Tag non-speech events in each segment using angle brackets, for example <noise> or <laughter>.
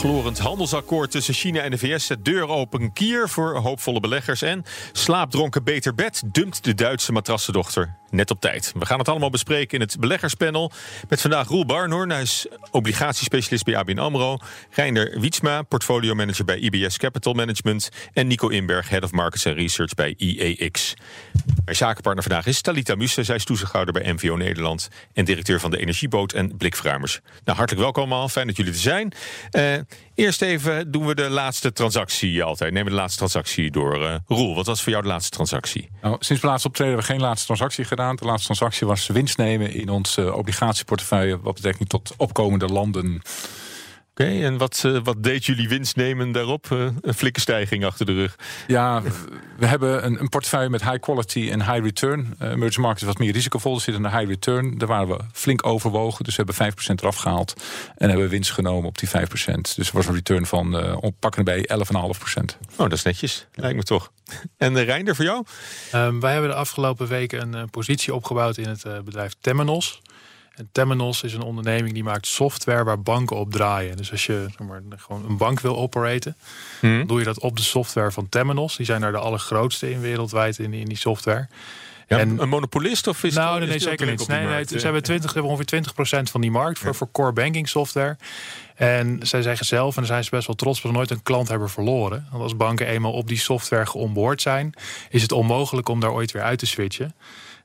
Glorend handelsakkoord tussen China en de VS zet deur open kier voor hoopvolle beleggers. En slaapdronken Beter Bed dumpt de Duitse matrassendochter net op tijd. We gaan het allemaal bespreken in het beleggerspanel. Met vandaag Roel Barnhoorn, hij is obligatiespecialist bij ABN AMRO. Reinder Wietsma, portfolio-manager bij IBS Capital Management. En Nico Inberg, head of markets and research bij IEX. Mijn zakenpartner vandaag is Talita Musse. Zij is toezichthouder bij MVO Nederland. En directeur van de Energieboot en Blikverruimers. Nou, hartelijk welkom allemaal. Fijn dat jullie er zijn. Uh, eerst even doen we de laatste transactie altijd. Nemen we de laatste transactie door. Uh, Roel, wat was voor jou de laatste transactie? Nou, sinds we laatst optreden hebben we geen laatste transactie gedaan. De laatste transactie was winst nemen in ons obligatieportefeuille. Wat betekent tot opkomende landen. Oké, okay, en wat, uh, wat deed jullie winst nemen daarop? Uh, een flinke stijging achter de rug. Ja, we hebben een, een portefeuille met high quality en high return. Uh, emerging markets wat meer risicovol, zit in de high return. Daar waren we flink overwogen, dus we hebben 5% eraf gehaald. En hebben winst genomen op die 5%. Dus er was een return van uh, pakken bij 11,5%. Oh, dat is netjes, lijkt me toch. <laughs> En de Reinder voor jou? Um, wij hebben de afgelopen weken een positie opgebouwd in het bedrijf Temenos. En Temenos is een onderneming die maakt software waar banken op draaien. Dus als je zeg maar, gewoon een bank wil operaten, hmm. dan doe je dat op de software van Temenos. Die zijn daar de allergrootste in wereldwijd in, in die software. Ja, en, een monopolist of is nou, nee, nee zeker niet. Nee, nee, ze hebben 20, hebben ongeveer 20% van die markt voor, ja. voor core banking software. En zij zeggen zelf, en daar zijn ze best wel trots, dat ze nooit een klant hebben verloren. Want als banken eenmaal op die software geonboard zijn, is het onmogelijk om daar ooit weer uit te switchen.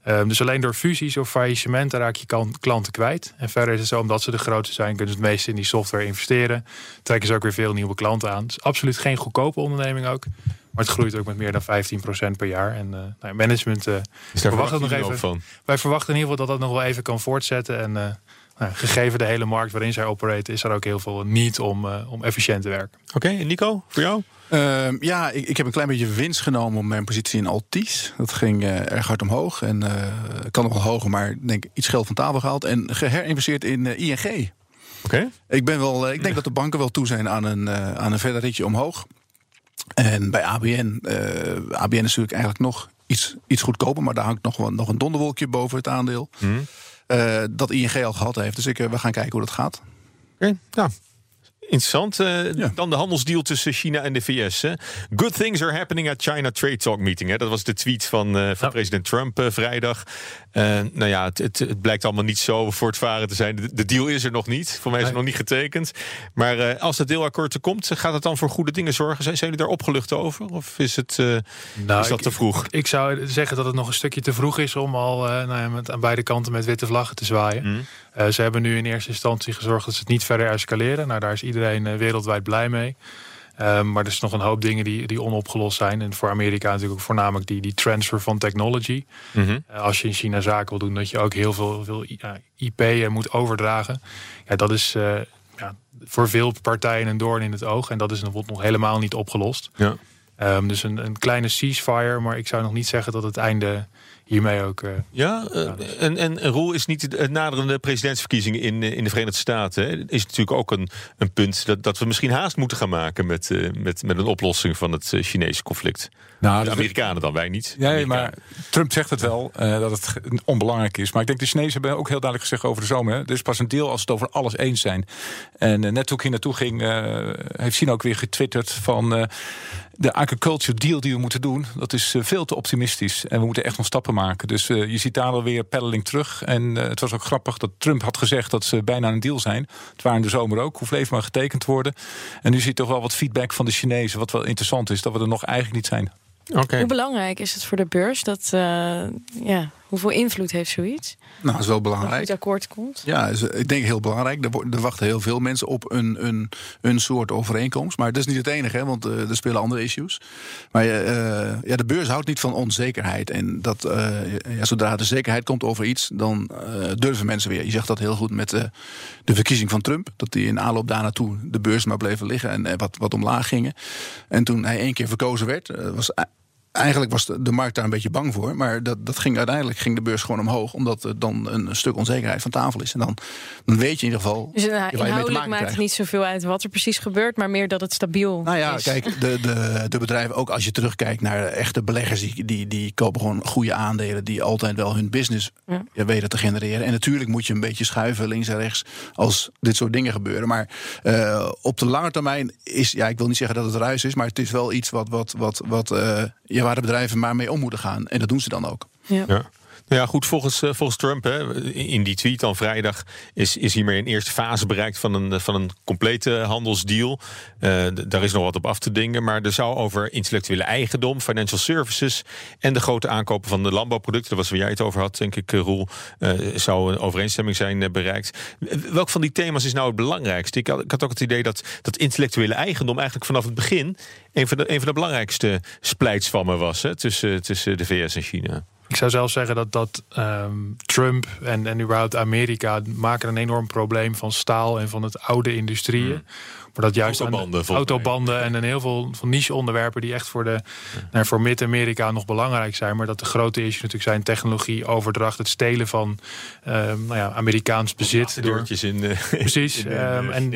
Um, dus alleen door fusies of faillissementen raak je klanten kwijt. En verder is het zo, omdat ze de grootste zijn, kunnen ze het meeste in die software investeren. Trekken ze ook weer veel nieuwe klanten aan. Is absoluut geen goedkope onderneming ook. Maar het groeit ook met meer dan 15% per jaar. En uh, nou, management uh, verwacht het nog even. Van? Wij verwachten in ieder geval dat dat nog wel even kan voortzetten. En uh, nou, gegeven de hele markt waarin zij opereren, is er ook heel veel niet om, om efficiënt te werken. Oké, okay, en Nico, voor jou? Uh, ja, ik, ik, heb een klein beetje winst genomen op mijn positie in Altis. Dat ging uh, erg hard omhoog. En uh, kan nog wel hoger, maar denk iets geld van tafel gehaald. En geherinvesteerd in ING. Oké. Okay. Ik, ben wel, ik denk dat de banken wel toe zijn aan een, aan een verder ritje omhoog. En bij ABN, ABN is natuurlijk eigenlijk nog iets, iets goedkoper. Maar daar hangt nog, wel, nog een donderwolkje boven het aandeel. Mm. Dat ING al gehad heeft. Dus ik, we gaan kijken hoe dat gaat. Oké, okay. nou, Interessant. Uh, ja. Dan de handelsdeal tussen China en de VS. Hè. Good things are happening at China Trade Talk meeting. Hè. Dat was de tweet van, uh, van president Trump uh, vrijdag. Nou ja, het, het, het, blijkt allemaal niet zo voortvarend te zijn. De, de, deal is er nog niet. Voor mij is het nog niet getekend. Maar als het deelakkoord er komt, gaat het dan voor goede dingen zorgen? Zijn, zijn jullie daar opgelucht over? Of is, het, nou, is dat ik, te vroeg? Ik zou zeggen dat het nog een stukje te vroeg is om al nou ja, met, aan beide kanten met witte vlaggen te zwaaien. Mm. ze hebben nu in eerste instantie gezorgd dat ze het niet verder escaleren. Nou, daar is iedereen wereldwijd blij mee. Um, maar er is nog een hoop dingen die, die onopgelost zijn. En voor Amerika natuurlijk ook voornamelijk die, die transfer van technology. Mm -hmm. uh, als je in China zaken wil doen, dat je ook heel veel, veel IP moet overdragen. Ja, dat is uh, ja, voor veel partijen een doorn in het oog. En dat is nog helemaal niet opgelost. Ja. Um, dus een, een kleine ceasefire, maar ik zou nog niet zeggen dat het einde hiermee ook. Uh, ja, uh, en, en rol is niet de naderende presidentsverkiezingen in, in de Verenigde Staten. Hè, is natuurlijk ook een, een punt dat, dat we misschien haast moeten gaan maken met, met, met een oplossing van het Chinese conflict. Nou, de Amerikanen dan, wij niet. Ja, maar Trump zegt het wel dat het onbelangrijk is. Maar ik denk de Chinezen hebben ook heel duidelijk gezegd over de zomer. Hè, er is pas een deel als het over alles eens zijn. En net toen ik hier naartoe ging, heeft China ook weer getwitterd van de agriculture deal die we moeten doen, dat is veel te optimistisch. En we moeten echt nog stappen maken. Dus uh, je ziet daar alweer peddeling terug. En uh, het was ook grappig dat Trump had gezegd dat ze bijna een deal zijn. Het waren de zomer ook, hoeft even maar getekend worden. En nu zie je toch wel wat feedback van de Chinezen, wat wel interessant is, dat we er nog eigenlijk niet zijn. Okay. Hoe belangrijk is het voor de beurs dat, uh, ja, Hoeveel invloed heeft zoiets? Nou, dat is wel Als belangrijk. het akkoord komt. Ja, is, eh, ik denk heel belangrijk. Er, er wachten heel veel mensen op een, een, een soort overeenkomst. Maar dat is niet het enige, hè, want eh, er spelen andere issues. Maar eh, ja, de beurs houdt niet van onzekerheid. En dat, eh, ja, zodra er zekerheid komt over iets, dan eh, durven mensen weer. Je zegt dat heel goed met eh, de verkiezing van Trump. Dat die in aanloop daar naartoe de beurs maar bleven liggen en eh, wat, wat omlaag gingen. En toen hij één keer verkozen werd, eh, was Eigenlijk was de de markt daar een beetje bang voor. Maar dat, dat ging uiteindelijk ging de beurs gewoon omhoog. Omdat er dan een stuk onzekerheid van tafel is. En dan, dan weet je in ieder geval. Dus nou, inhoudelijk maakt het niet zoveel uit wat er precies gebeurt, maar meer dat het stabiel Nou ja, is. kijk, de, de, de bedrijven, ook als je terugkijkt naar echte beleggers, die, die, die kopen gewoon goede aandelen die altijd wel hun business Ja. ja, weten te genereren. En natuurlijk moet je een beetje schuiven links en rechts als dit soort dingen gebeuren. Maar eh, op de lange termijn is, ja, ik wil niet zeggen dat het ruis is, maar het is wel iets wat, wat, wat, wat eh, ja, waar de bedrijven maar mee om moeten gaan. En dat doen ze dan ook. Ja. Ja. Nou ja, goed, volgens, eh, volgens Trump, hè, in die tweet dan vrijdag, is, is hiermee een eerste fase bereikt van een, van een complete handelsdeal. D- daar is nog wat op af te dingen, maar er zou over intellectuele eigendom, financial services en de grote aankopen van de landbouwproducten, dat was waar jij het over had, denk ik, eh, Roel, zou een overeenstemming zijn bereikt. Welk van die thema's is nou het belangrijkste? Ik had, ik had ook het idee dat, dat intellectuele eigendom eigenlijk vanaf het begin een van de, een van de belangrijkste splijtswammen was hè, tussen, tussen de VS en China. Ik zou zelfs zeggen dat, dat ehm, Trump en, en überhaupt Amerika maken een enorm probleem van staal en van het oude industrieën. Maar dat juist aan de Autobanden, mij. autobanden en een heel veel van niche onderwerpen die echt voor, de, nou, voor Mid-Amerika nog belangrijk zijn. Maar dat de grote issues natuurlijk zijn technologie, overdracht, het stelen van ehm, nou ja, Amerikaans bezit. Door, in <laughs> Precies. in de- ehm, en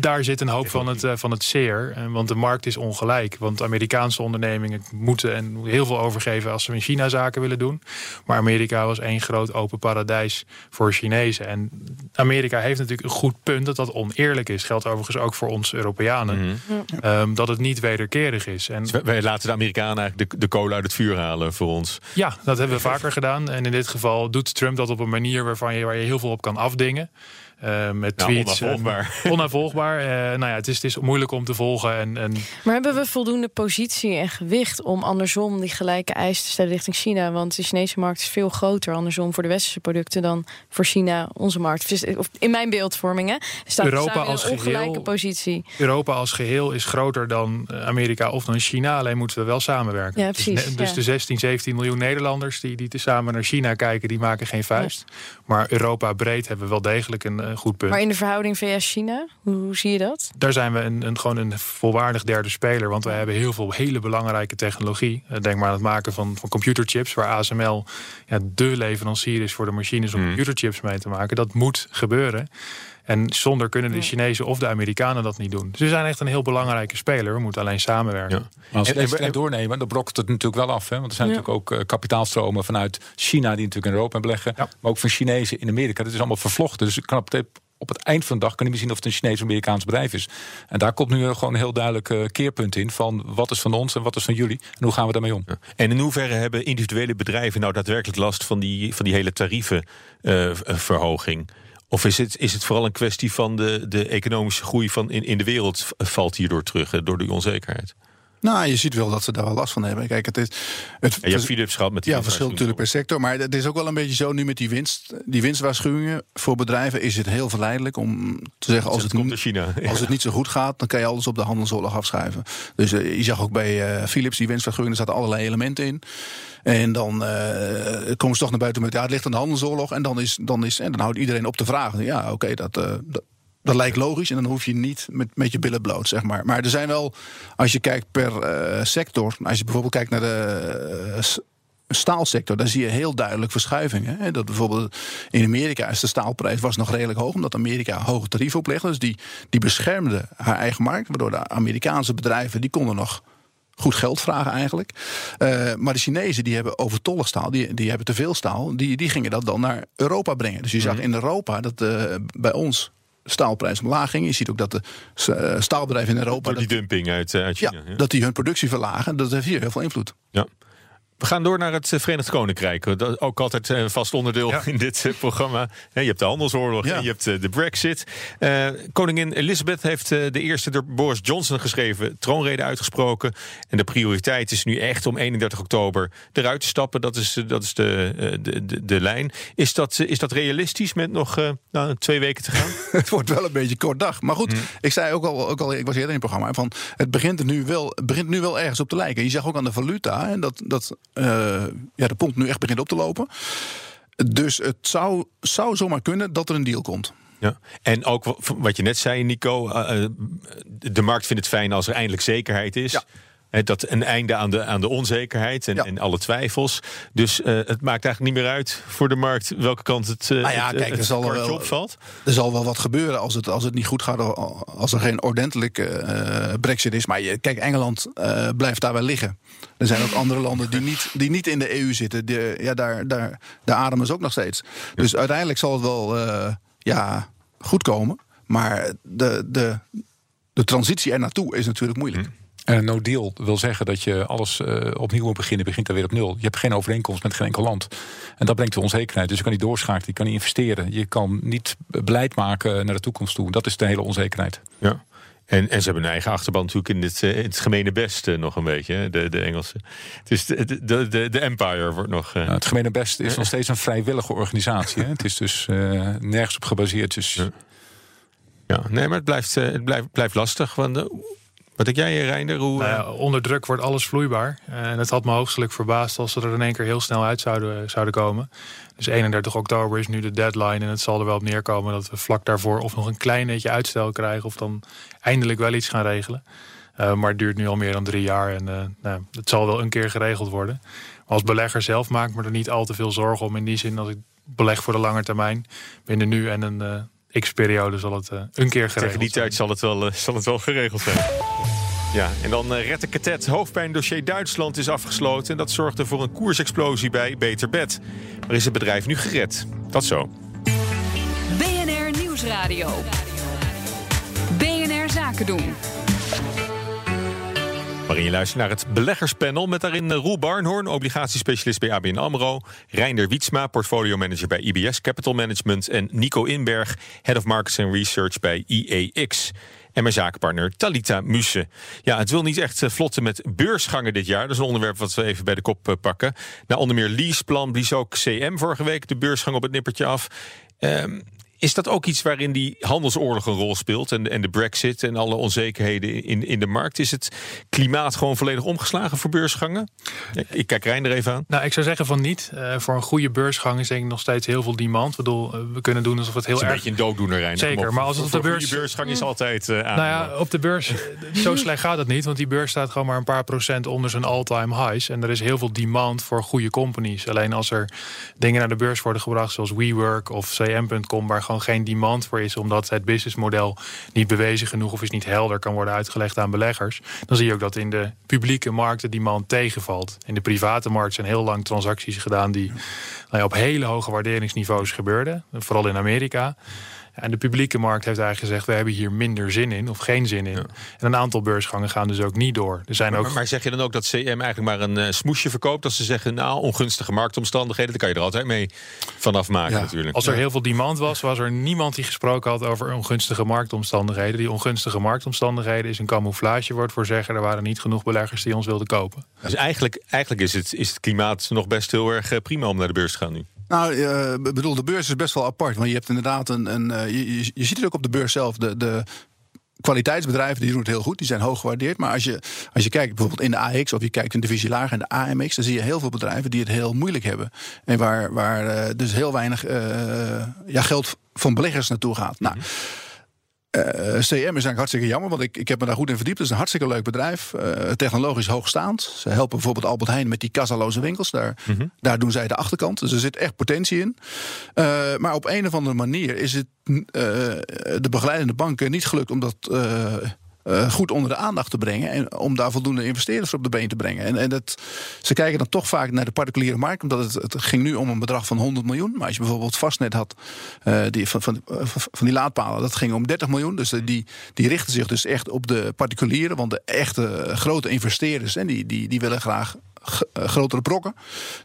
daar zit een hoop van het, eh, van het zeer. Eh, want de markt is ongelijk. Want Amerikaanse ondernemingen moeten en heel veel overgeven als ze in China zaken willen doen. Maar Amerika was één groot open paradijs voor Chinezen. En Amerika heeft natuurlijk een goed punt dat dat oneerlijk is. Geldt overigens ook voor ons Europeanen. Ehm, dat het niet wederkerig is. En Dus wij- wij laten de Amerikanen eigenlijk de, de kolen uit het vuur halen voor ons. ja, dat hebben we vaker gedaan. En in dit geval doet Trump dat op een manier waarvan je, waar je heel veel op kan afdingen. Eh, met Nou, tweets. en- onafvolgbaar. onafvolgbaar. Eh, nou ja, het is, het is moeilijk om te volgen. En, en Maar hebben we voldoende positie en gewicht om andersom die gelijke eisen te stellen richting China? Want de Chinese markt is veel groter andersom voor de westerse producten dan voor China, onze markt. Dus, of in mijn beeldvorming, hè, staat Europa staan als een ongelijke geheel- positie. Europa als geheel is groter dan eh, Amerika of dan China. Alleen moeten we wel samenwerken. Ja, Dus precies, ne- Dus, ja. de 16, 17 miljoen Nederlanders die, die tezamen naar China kijken, die maken geen vuist. Maar Europa breed hebben we wel degelijk een, goed punt. Maar in de verhouding VS-China, hoe, hoe zie je dat? Daar zijn we een, een, gewoon een volwaardig derde speler. Want we hebben heel veel hele belangrijke technologie. Eh, Denk maar aan het maken van, van computerchips. Waar ASML ja, de leverancier is voor de machines om computerchips mee te maken. Dat moet gebeuren. En zonder kunnen de Chinezen of de Amerikanen dat niet doen. Dus we zijn echt een heel belangrijke speler. We moeten alleen samenwerken. Ja. Maar als we trend doornemen, dan brokt het natuurlijk wel af. Hè? Want er zijn Ja. natuurlijk ook eh, kapitaalstromen vanuit China... die natuurlijk in Europa beleggen. Ja. Maar ook van Chinezen in Amerika. Dat is allemaal vervlochten. Dus ik kan op, het eind van de dag kan je niet zien of het een Chinees of Amerikaans bedrijf is. En daar komt nu gewoon een heel duidelijk eh, keerpunt in... van wat is van ons en wat is van jullie. En hoe gaan we daarmee om? En in hoeverre hebben individuele bedrijven nou daadwerkelijk last van die, van die hele tarievenverhoging? Of is het, is het vooral een kwestie van de, de economische groei van in, in de wereld valt hierdoor terug, door die onzekerheid? Nou, je ziet wel dat ze daar wel last van hebben. Kijk, het is. Het, En je hebt Philips gehad met die Ja, verschilt natuurlijk per sector. Maar het is ook wel een beetje zo nu met die winst. Die winstwaarschuwingen voor bedrijven is het heel verleidelijk om te zeggen: als het, komt China. als het niet zo goed gaat, dan kan je alles op de handelsoorlog afschuiven. Dus eh, je zag ook bij eh, Philips die winstwaarschuwingen, er zaten allerlei elementen in. En dan eh, komen ze toch naar buiten met ja, het ligt aan de handelsoorlog. En dan, is, dan, is, en dan houdt iedereen op te vragen. Ja, oké, dat, dat, dat lijkt logisch. En dan hoef je niet met, met je billen bloot, zeg maar. Maar er zijn wel, als je kijkt per eh, sector. Als je bijvoorbeeld kijkt naar de eh, staalsector, daar zie je heel duidelijk verschuivingen. Hè. Dat bijvoorbeeld in Amerika is de staalprijs was nog redelijk hoog, omdat Amerika hoge tarief oplegde. Dus die, die beschermde haar eigen markt, waardoor de Amerikaanse bedrijven die konden nog goed geld vragen eigenlijk. Eh, maar de Chinezen die hebben overtollig staal, die, die hebben te veel staal, die, die gingen dat dan naar Europa brengen. Dus je zag in Europa dat bij ons staalprijs omlaag ging. Je ziet ook dat de eh, staalbedrijven in Europa Door die dat, dumping uit, eh, uit ja, China. Ja, dat die hun productie verlagen. Dat heeft hier heel veel invloed. Ja. We gaan door naar het eh, Verenigd Koninkrijk. Dat ook altijd een vast onderdeel Ja. <laughs> in dit eh, programma. Je hebt de handelsoorlog Ja. en je hebt eh, de Brexit. Eh, koningin Elizabeth heeft eh, de eerste door Boris Johnson geschreven troonrede uitgesproken. En de prioriteit is nu echt om 31 oktober eruit te stappen. Dat is, eh, dat is de, eh, de, de, de lijn. Is dat, eh, is dat realistisch met nog eh, nou, twee weken te gaan? <laughs> Het wordt wel een beetje kort dag. Maar goed, ik zei ook al, ook al, ik was eerder in het programma, van het begint nu wel, begint nu wel ergens op te lijken. Je zag ook aan de valuta en dat, dat eh, ja, de pond nu echt begint op te lopen. Dus het zou, zou zomaar kunnen dat er een deal komt. Ja. En ook wa- wat je net zei, Nico. eh, eh, de markt vindt het fijn als er eindelijk zekerheid is. Ja. Dat een einde aan de, aan de onzekerheid en, Ja. en alle twijfels. Dus eh, het maakt eigenlijk niet meer uit voor de markt welke kant het, Nou ja, het, kijk, het er zal wel- opvalt. Er zal wel wat gebeuren als het, als het niet goed gaat, als er geen ordentelijke eh, brexit is. Maar je, kijk, Engeland blijft daar wel liggen. Er zijn ook andere landen die niet, die niet in de EU zitten. Die, ja, daar, daar, daar ademen ze ook nog steeds. Dus uiteindelijk zal het wel ja, goed komen. Maar de, de, de transitie er naartoe is natuurlijk moeilijk. En een no deal wil zeggen dat je alles eh, opnieuw moet beginnen. Begint er weer op nul. Je hebt geen overeenkomst met geen enkel land. En dat brengt de onzekerheid. Dus je kan niet doorschakelen, je kan niet investeren. Je kan niet beleid maken naar de toekomst toe. Dat is de hele onzekerheid. Ja. En, en ze hebben een eigen achterban natuurlijk in het, eh, het gemene best eh, nog een beetje, de, de Engelsen. Het is de, de, de, de Empire wordt nog... eh, Nou, het gemene best is nog steeds een vrijwillige organisatie. Hè? Het is dus eh, nergens op gebaseerd. Dus Ja. ja, nee, maar het blijft, eh, het blijft, blijft lastig. Want, eh, wat denk jij, Reinder? Hoe, Nou eh, ja, onder druk wordt alles vloeibaar. En het had me hoogstelijk verbaasd als ze er in één keer heel snel uit zouden, zouden komen. Dus 31 oktober is nu de deadline. En het zal er wel op neerkomen dat we vlak daarvoor of nog een klein beetje uitstel krijgen. Of dan eindelijk wel iets gaan regelen. Eh, maar het duurt nu al meer dan drie jaar. En eh, nou, het zal wel een keer geregeld worden. Maar als belegger zelf maak ik me er niet al te veel zorgen om. In die zin dat ik beleg voor de lange termijn. Binnen nu en een eh, x-periode zal het eh, een keer geregeld Tegen die zijn. tijd zal het wel, eh, zal het wel geregeld zijn. Ja, en dan uh, Rette Katet. Hoofdpijndossier Duitsland is afgesloten. En dat zorgde voor een koersexplosie bij Beter Bed. Maar is het bedrijf nu gered? Dat zo. BNR Nieuwsradio. BNR Zaken doen. Waarin je luistert naar het beleggerspanel met daarin eh, Roel Barnhoorn, obligatiespecialist bij ABN AMRO, Reinder Wietsma, portfolio-manager bij IBS Capital Management en Nico Inberg, Head of Markets and Research bij IEX. En mijn zakenpartner Talita Muse. Ja, het wil niet echt eh, vlotten met beursgangen dit jaar. Dat is een onderwerp wat we even bij de kop eh, pakken. Na onder meer Leaseplan blies ook CM vorige week de beursgang op het nippertje af. Ehm, is dat ook iets waarin die handelsoorlog een rol speelt en, en de brexit en alle onzekerheden in, in de markt? Is het klimaat gewoon volledig omgeslagen voor beursgangen? Ik kijk Rijn er even aan. Nou, ik zou zeggen van niet. Eh, voor een goede beursgang is denk ik nog steeds heel veel demand. Ik bedoel, eh, we kunnen doen alsof het heel Het is een erg... beetje een dooddoener, Rijn. Zeker, op. maar als het op de Voor- voor beurs- goede beursgang is altijd eh aan. Nou ja, op de beurs, eh, zo slecht gaat het niet. Want die beurs staat gewoon maar een paar procent onder zijn all-time highs. En er is heel veel demand voor goede companies. Alleen als er dingen naar de beurs worden gebracht, zoals WeWork of CM.com, waar gewoon geen demand voor is, omdat het businessmodel niet bewezen genoeg of is niet helder kan worden uitgelegd aan beleggers. Dan zie je ook dat in de publieke markt de demand tegenvalt. In de private markt zijn heel lang transacties gedaan die nou op hele hoge waarderingsniveaus gebeurden. Vooral in Amerika. En de publieke markt heeft eigenlijk gezegd: we hebben hier minder zin in of geen zin in. En een aantal beursgangen gaan dus ook niet door. Er zijn ook. Maar, maar zeg je dan ook dat CM eigenlijk maar een eh, smoesje verkoopt? Als ze zeggen, nou, ongunstige marktomstandigheden, dan kan je er altijd mee vanaf maken Ja. natuurlijk. Als er heel veel demand was, was er niemand die gesproken had over ongunstige marktomstandigheden. Die ongunstige marktomstandigheden is een camouflagewoord voor zeggen: er waren niet genoeg beleggers die ons wilden kopen. Dus eigenlijk, eigenlijk is, het, is het klimaat nog best heel erg eh, prima om naar de beurs te gaan nu. Nou, ik bedoel, de beurs is best wel apart. Want je hebt inderdaad een. een eh, je, ziet het ook op de beurs zelf. De, de kwaliteitsbedrijven die doen het heel goed. Die zijn hoog gewaardeerd. Maar als je, als je kijkt bijvoorbeeld in de AX of je kijkt in de divisie lager en de AMX, dan zie je heel veel bedrijven die het heel moeilijk hebben. En waar, waar eh, dus heel weinig ja, geld van beleggers naartoe gaat. Nou. Eh, CM is eigenlijk hartstikke jammer, want ik, ik heb me daar goed in verdiept. Het is een hartstikke leuk bedrijf. eh, technologisch hoogstaand. Ze helpen bijvoorbeeld Albert Heijn met die kassaloze winkels. Daar, daar doen zij de achterkant. Dus er zit echt potentie in. Eh, maar op een of andere manier is het de begeleidende banken niet gelukt om dat eh, eh, goed onder de aandacht te brengen. En om daar voldoende investeerders op de been te brengen. En, en dat, ze kijken dan toch vaak naar de particuliere markt. Omdat het, het ging nu om een bedrag van 100 miljoen. Maar als je bijvoorbeeld vastnet had eh, die, van, van, van die laadpalen. Dat ging om 30 miljoen. Dus eh, die, die richten zich dus echt op de particulieren. Want de echte grote investeerders. En die, die, die willen graag eh, grotere brokken.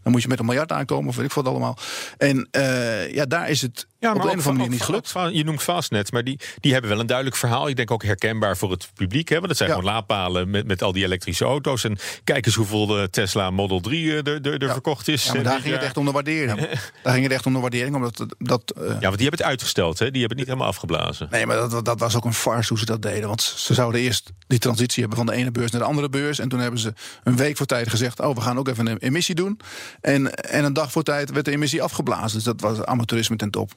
Dan moet je met een miljard aankomen, of weet ik wat allemaal. En eh, ja, daar is het Ja, op de een ook of andere manier ook niet gelukt. Je noemt Fastnet, maar die, die hebben wel een duidelijk verhaal. Ik denk ook herkenbaar voor het publiek. Hè? Want het zijn Ja. gewoon laadpalen met, met al die elektrische auto's. En kijk eens hoeveel de Tesla Model 3 er, er, er Ja. verkocht is. Ja, maar eh, daar ging het jaar. echt om de waardering. <laughs> Daar ging het echt om de waardering, omdat het- dat. eh, Ja, want die hebben het uitgesteld. Hè? Die hebben het niet helemaal afgeblazen. Nee, maar dat, dat was ook een farce hoe ze dat deden. Want ze zouden eerst die transitie hebben van de ene beurs naar de andere beurs. En toen hebben ze een week voor tijd gezegd: Oh, we gaan ook even een emissie doen. En, en een dag voor tijd werd de emissie afgeblazen. Dus dat was amateurisme ten top.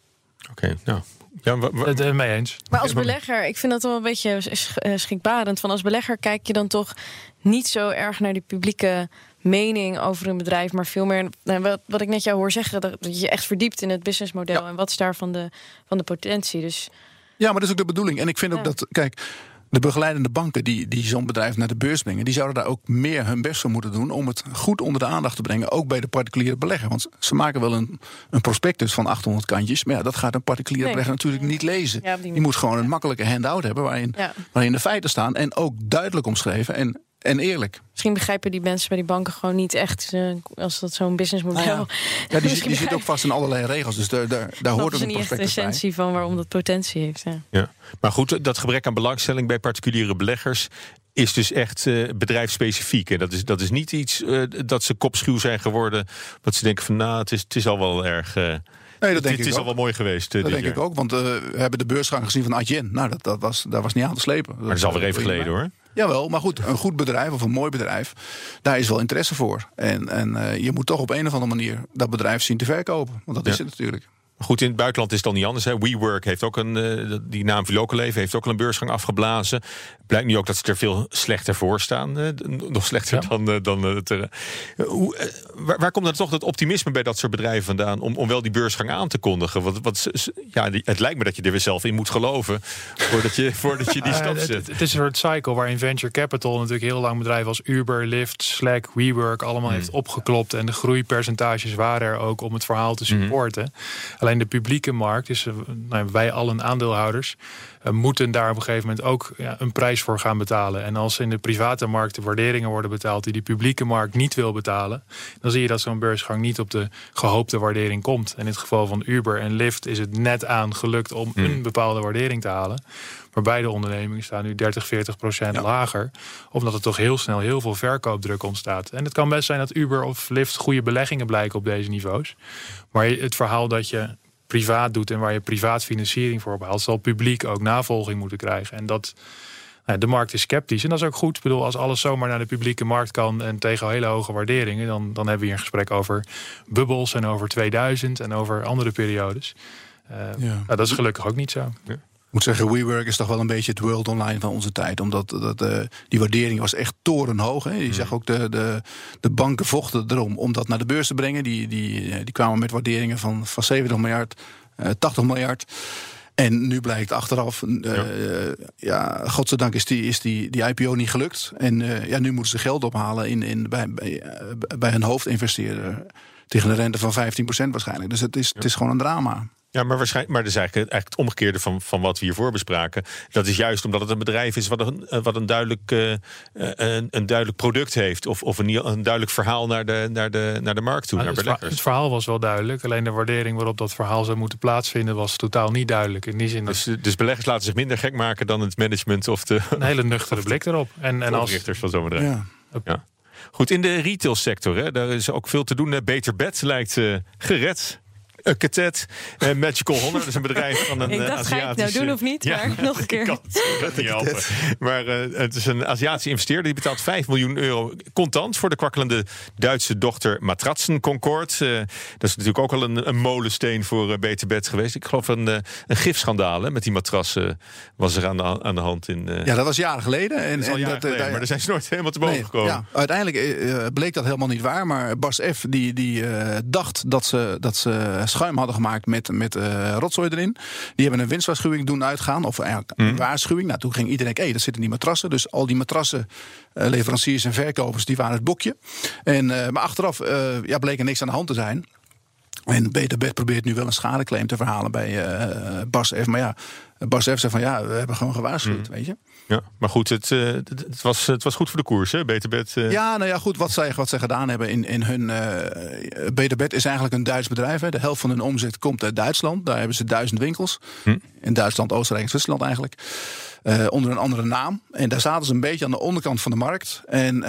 Oké, nou. Ja, Het eh, mee eens. Maar als belegger, ik vind dat wel een beetje eh, schrikbarend. Van als belegger kijk je dan toch niet zo erg naar die publieke mening over een bedrijf, maar veel meer nou, wat, wat ik net jou hoor zeggen, dat je echt verdiept in het businessmodel en wat is daar van de, van de potentie. Dus Ja, maar dat is ook de bedoeling. En ik vind ook Ja. dat, kijk, de begeleidende banken die, die zo'n bedrijf naar de beurs brengen, die zouden daar ook meer hun best voor moeten doen om het goed onder de aandacht te brengen, ook bij de particuliere belegger. Want ze maken wel een, een prospectus van 800 kantjes, maar ja, dat gaat een particuliere Nee. belegger natuurlijk niet lezen. Ja, die die moet gewoon een makkelijke handout hebben waarin, ja, waarin de feiten staan en ook duidelijk omschreven en, en eerlijk. misschien begrijpen die mensen bij die banken gewoon niet echt eh, als dat zo'n businessmodel. Nou ja. <laughs> Ja, die, die zit ook vast in allerlei regels, dus daar, daar, daar hoort ook een niet echt de prospectus bij. essentie van waarom dat potentie heeft. Ja. Ja. Maar goed, dat gebrek aan belangstelling bij particuliere beleggers is dus echt eh, bedrijfsspecifiek. En dat is, dat is niet iets eh, dat ze kopschuw zijn geworden. Dat ze denken van nou, het is, het is al wel erg. Nee, dat denk het ik is ook. al wel mooi geweest. Dat denk ik ook, want eh, we hebben de beursgang gezien van Adyen. Nou, dat, dat, was, dat was niet aan te slepen. Maar dat is alweer even geleden hoor. Jawel, maar goed, een goed bedrijf of een mooi bedrijf, daar is wel interesse voor. En, en eh, je moet toch op een of andere manier dat bedrijf zien te verkopen. Want dat is het natuurlijk. Goed, in het buitenland is het dan niet anders. Hè. WeWork heeft ook een, eh, die naam Vilocaleven heeft ook al een beursgang afgeblazen. Blijkt nu ook dat ze er veel slechter voor staan. eh, nog slechter Ja. dan, eh, dan het. hoe, waar, waar komt dan toch dat optimisme bij dat soort bedrijven vandaan om, om wel die beursgang aan te kondigen? Want, wat, ja, het lijkt me dat je er weer zelf in moet geloven voordat je, <laughs> voordat je die stap zet. het- het is een soort cycle waarin venture capital natuurlijk heel lang bedrijven als Uber, Lyft, Slack, WeWork allemaal heeft opgeklopt. En de groeipercentages waren er ook om het verhaal te supporten. Alleen de publieke markt, dus nou, wij allen aandeelhouders, eh, moeten daar op een gegeven moment ook ja, een prijs voor gaan betalen. En als in de private markt de waarderingen worden betaald die de publieke markt niet wil betalen, dan zie je dat zo'n beursgang niet op de gehoopte waardering komt. En in het geval van Uber en Lyft is het net aan gelukt om een bepaalde waardering te halen. Maar beide ondernemingen staan nu 30, 40 procent lager. Omdat er toch heel snel heel veel verkoopdruk ontstaat. En het kan best zijn dat Uber of Lyft goede beleggingen blijken op deze niveaus. Maar het verhaal dat je privaat doet en waar je privaat financiering voor ophaalt, zal publiek ook navolging moeten krijgen. En dat. nou, De markt is sceptisch en dat is ook goed. Ik bedoel, als alles zomaar naar de publieke markt kan en tegen hele hoge waarderingen, dan, dan hebben we hier een gesprek over bubbels en over 2000 en over andere periodes. Eh, Ja. nou, dat is gelukkig ook niet zo. Ik moet zeggen, WeWork is toch wel een beetje het world online van onze tijd. Omdat dat, eh, die waardering was echt torenhoog. Hè. Je zag ook de, de, de banken vochten erom om dat naar de beurs te brengen. Die, die, eh, die kwamen met waarderingen van, van 70 miljard, eh 80 miljard. En nu blijkt achteraf, eh, ja. ja, godzijdank is, die, is die, die IPO niet gelukt. En eh, ja, nu moeten ze geld ophalen in, in, bij, bij, eh, bij hun hoofdinvesteerder. Tegen een rente van 15% waarschijnlijk. Dus het is, het is gewoon een drama. Ja, maar, waarschijnlijk, maar dat is eigenlijk, eigenlijk het omgekeerde van, van wat we hiervoor bespraken. Dat is juist omdat het een bedrijf is wat een, wat een, duidelijk, eh, een, een duidelijk product heeft. Of, of een, een duidelijk verhaal naar de, naar de, naar de markt toe, Nou, naar het, verhaal was wel duidelijk. Alleen de waardering waarop dat verhaal zou moeten plaatsvinden was totaal niet duidelijk. In die zin dat Dus, dus beleggers laten zich minder gek maken dan het management of de, een hele nuchtere blik erop. En, en als, oprichters van zo'n bedrijf. Ja. Ja. Goed, in de retailsector, hè, daar is ook veel te doen. Eh, Beter Bed lijkt eh, gered. Uh, Katet, uh, Magical Honor, dat is een bedrijf van een Ik dacht, ga ik het nou doen of niet? Maar <laughs> nog een keer. Ik kan het niet helpen. Maar uh, het is een Aziatische investeerder. Die betaalt 5 miljoen euro contant voor de kwakkelende Duitse dochter Matratsen Concord. Uh, dat is natuurlijk ook al een, een molensteen voor uh, Beter Bed geweest. Ik geloof een, een gifschandaal hè, met die matrassen was er aan de, aan de hand. In, ja, dat was jaren geleden. En, dat en jaren dat, geleden, maar daar zijn ze nooit helemaal te boven Nee, gekomen. Ja, uiteindelijk bleek dat helemaal niet waar. Maar Bas F. die, die dacht dat ze, dat ze schuim hadden gemaakt met, met uh, rotzooi erin. Die hebben een winstwaarschuwing doen uitgaan. Of eigenlijk een waarschuwing. Nou, toen ging iedereen, hé, hey, dat zit in die matrassen. Dus al die matrassen, uh, leveranciers en verkopers, die waren het bokje. En, maar achteraf ja, bleek er niks aan de hand te zijn. En Beter Bed probeert nu wel een schadeclaim te verhalen bij Bas F. Maar ja, Basf zei van ja, we hebben gewoon gewaarschuwd, weet je. Ja, maar goed, het, eh, het, het was, het was goed voor de koers, hè? Beter bed. eh, Ja, nou ja, goed. Wat zij, wat zij gedaan hebben in, in hun. eh Beterbed is eigenlijk een Duits bedrijf. Hè. De helft van hun omzet komt uit Duitsland. Daar hebben ze duizend winkels. In Duitsland, Oostenrijk en Zwitserland eigenlijk. Onder een andere naam. En daar zaten ze een beetje aan de onderkant van de markt. En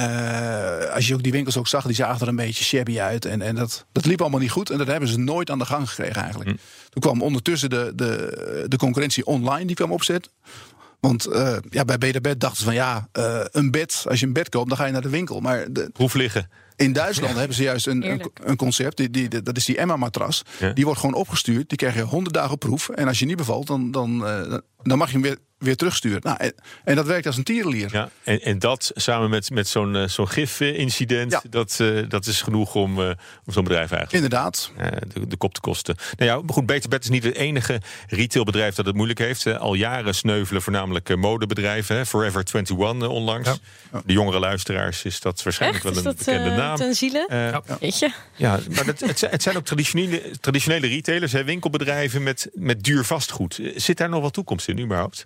als je ook die winkels ook zag, die zagen er een beetje shabby uit. En, en dat, dat liep allemaal niet goed. En dat hebben ze nooit aan de gang gekregen eigenlijk. Toen kwam ondertussen de, de, de concurrentie online die kwam opzetten. Want eh, ja, bij Beterbed dachten ze van ja, eh, een bed, als je een bed koopt, dan ga je naar de winkel. Maar de, Proef liggen. in Duitsland hebben ze juist een, een, een concept, die, die, dat is die Emma-matras. Ja. Die wordt gewoon opgestuurd, die krijg je 100 dagen proef. En als je niet bevalt, dan, dan, eh, dan mag je hem weer, weer terugsturen. Nou, en, en dat werkt als een tierenlier. Ja, en, en dat samen met, met zo'n eh, zo'n gif-incident, Ja. dat, eh, dat is genoeg om, eh, om zo'n bedrijf eigenlijk Inderdaad. eh, de, de kop te kosten. Nou ja, maar goed, Beter Bed is niet het enige retailbedrijf dat het moeilijk heeft. Al jaren sneuvelen voornamelijk modebedrijven. Hè. Forever 21 eh, onlangs. De jongere luisteraars is dat waarschijnlijk Echt? wel Is een dat bekende naam. ten ziele? Eh, Weet je? ja, maar dat, het, zijn- het zijn ook traditionele, traditionele retailers, hè, winkelbedrijven met, met duur vastgoed. Zit daar nog wat toekomst in überhaupt?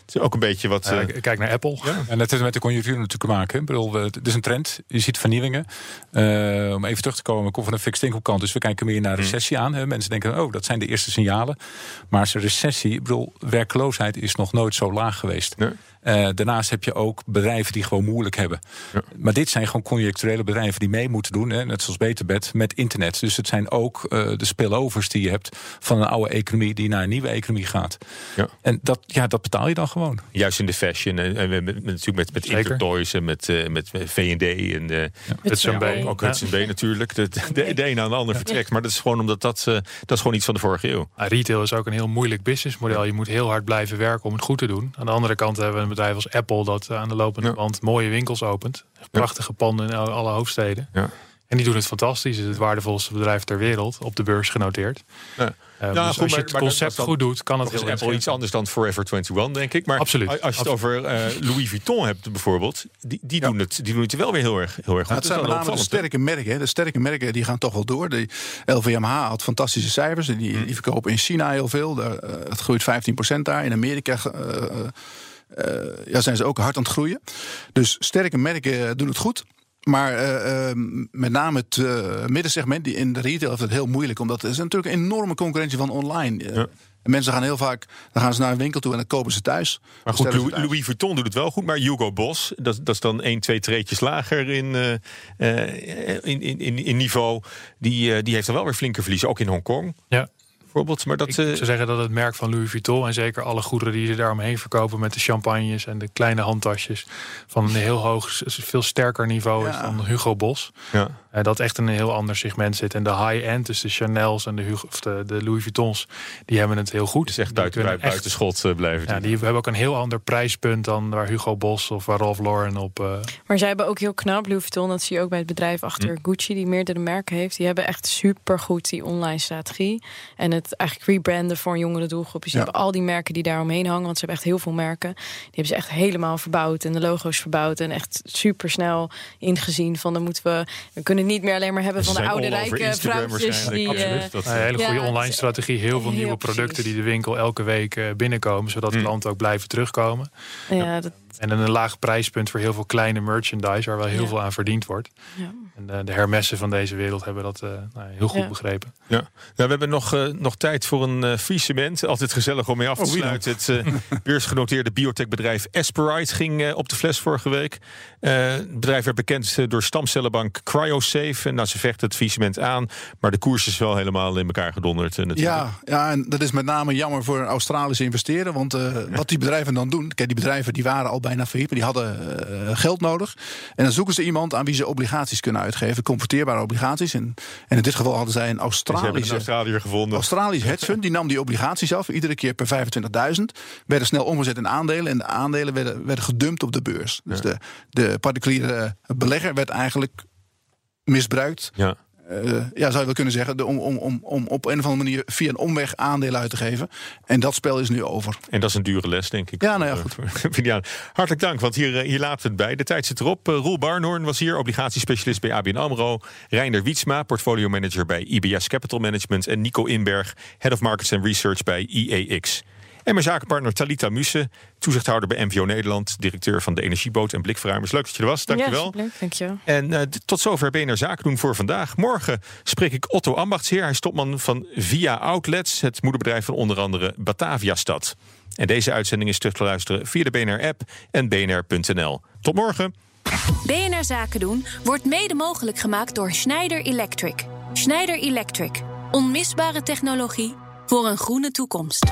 Het is ook een beetje wat. Eh, kijk naar Apple. En dat heeft met de conjunctuur natuurlijk te maken. Ik bedoel, het is een trend. Je ziet vernieuwingen. Eh, om even terug te komen, ik kom van de fixed income kant. Dus we kijken meer naar recessie aan. Hè. Mensen denken, oh, dat zijn de eerste signalen. Maar als een recessie, ik bedoel, werkloosheid is nog nooit zo laag geweest. Nee. Eh, daarnaast heb je ook bedrijven die gewoon moeilijk hebben. Ja. Maar dit zijn gewoon conjuncturele bedrijven die mee moeten doen, hè, net zoals Beterbed, met internet. Dus het zijn ook eh, de spillovers die je hebt van een oude economie die naar een nieuwe economie gaat. Ja. En dat, ja, dat betaal je dan gewoon. Juist in de fashion. En, en met, met, natuurlijk met, met. Intertoys en met, eh, met V&D en eh, Hudson Ja, Bay. ook Ja. Hudson B natuurlijk. De, de, de een aan de ander vertrekt. Maar dat is gewoon omdat dat, eh, dat is gewoon iets van de vorige eeuw. Retail is ook een heel moeilijk businessmodel. Je moet heel hard blijven werken om het goed te doen. Aan de andere kant hebben we een bedrijf als Apple dat aan de lopende Ja. band mooie winkels opent. Prachtige panden in alle hoofdsteden. Ja. En die doen het fantastisch. Het is het waardevolste bedrijf ter wereld. Op de beurs genoteerd. Ja. Eh, Ja, dus goed, als je het maar concept dat- dat- goed doet, kan het Dat heel Apple iets anders dan Forever 21, denk ik. Maar Absoluut. als je het over eh, Louis Vuitton hebt bijvoorbeeld, die, die, doen het, die doen het wel weer heel erg, heel erg goed. Nou, het zijn Dat met name wel de sterke merken. hè. De sterke merken die gaan toch wel door. De LVMH had fantastische cijfers. en Die, die verkopen in China heel veel. Daar, eh, het groeit 15% daar. In Amerika eh, eh, eh, ja, zijn ze ook hard aan het groeien. Dus sterke merken doen het goed. Maar eh, eh, met name het eh, middensegment die in de retail heeft het heel moeilijk. Omdat er is natuurlijk een enorme concurrentie van online. Ja. en mensen gaan heel vaak dan gaan ze naar een winkel toe en dan kopen ze thuis. Maar goed, Louis, thuis. Louis Vuitton doet het wel goed, maar Hugo Boss, dat, dat is dan één, twee treetjes lager in, eh, eh, in, in, in, in niveau. Die, die heeft dan wel weer flinke verliezen, ook in Hongkong Ja. Bijvoorbeeld. Maar dat, Ik eh, zou zeggen dat het merk van Louis Vuitton en zeker alle goederen die ze daaromheen verkopen met de champagnes en de kleine handtasjes van een heel hoog, veel sterker niveau is Ja. dan Hugo Boss. ja. Eh, dat echt in een heel ander segment zit. En de high-end, dus de Chanel's en de, Hugo, of de, de Louis Vuittons, die hebben het heel goed. is echt Die buiten, buiten, echt- schot eh, blijven. Ja, die hebben ook een heel ander prijspunt dan waar Hugo Boss of waar Ralph Lauren op. eh, Maar zij hebben ook heel knap, Louis Vuitton, dat zie je ook bij het bedrijf achter Gucci, die meerdere merken heeft. Die hebben echt supergoed die online strategie. En het eigenlijk rebranden voor een jongere doelgroep. Dus ze Ja. hebben al die merken die daaromheen hangen, want ze hebben echt heel veel merken. Die hebben ze echt helemaal verbouwd en de logo's verbouwd. En echt super snel ingezien van dan moeten we. We kunnen het niet meer alleen maar hebben van de oude rijke vrouwtjes. Die, eh, Absoluut. Dat, een hele goede het online strategie. Heel veel heel nieuwe precies. producten die de winkel elke week eh, binnenkomen. Zodat Mm. klanten ook blijven terugkomen. ja, dat, En een laag prijspunt voor heel veel kleine merchandise. Waar wel heel Ja. veel aan verdiend wordt. ja. En de, de hermessen van deze wereld hebben dat eh, nou, heel goed Ja. begrepen. Ja. Nou, we hebben nog, eh, nog tijd voor een eh faillissement. Altijd gezellig om mee af te Oh, sluiten. Het eh <laughs> beursgenoteerde biotechbedrijf Esperite ging eh, op de fles vorige week. Het bedrijf werd bekend door stamcellenbank CryoSafe. En nou, ze vechten het faillissement aan. Maar de koers is wel helemaal in elkaar gedonderd. natuurlijk. Ja, ja, en dat is met name jammer voor een Australische investeerder. Want wat die bedrijven dan doen. Kijk, die bedrijven die waren al bijna failliet, maar die hadden geld nodig. En dan zoeken ze iemand aan wie ze obligaties kunnen uitgeven. Converteerbare obligaties. En, en in dit geval hadden zij een Ze hebben een Australische. Australiër gevonden. Australisch hedge fund, die nam die obligaties af, iedere keer per 25.000. Werden snel omgezet in aandelen en de aandelen werden, werden gedumpt op de beurs. Dus de, de particuliere belegger werd eigenlijk misbruikt. Ja. Eh, ja, zou je wel kunnen zeggen, de- om, om, om, om op een of andere manier via een omweg aandelen uit te geven. En dat spel is nu over. En dat is een dure les, denk ik. Ja, nou ja, goed. <laughs> Hartelijk dank, want hier, eh, hier laten we het bij. De tijd zit erop. Eh, Roel Barnhoorn was hier, obligatiespecialist bij ABN AMRO. Reiner Wietsma, portfolio manager bij IBS Capital Management. En Nico Inberg, head of markets and research bij IEX. En mijn zakenpartner Talita Muse, toezichthouder bij MVO Nederland, directeur van de Energieboot en Blikverruimers. Leuk dat je er was, dankjewel. Ja, dankjewel. En uh, tot zover BNR Zaken doen voor vandaag. Morgen spreek ik Otto Ambachtsheer. Hij is topman van Via Outlets, het moederbedrijf van onder andere Batavia Stad. En deze uitzending is terug te luisteren via de BNR-app en bnr.nl. Tot morgen. BNR Zaken doen wordt mede mogelijk gemaakt door Schneider Electric. Schneider Electric. Onmisbare technologie voor een groene toekomst.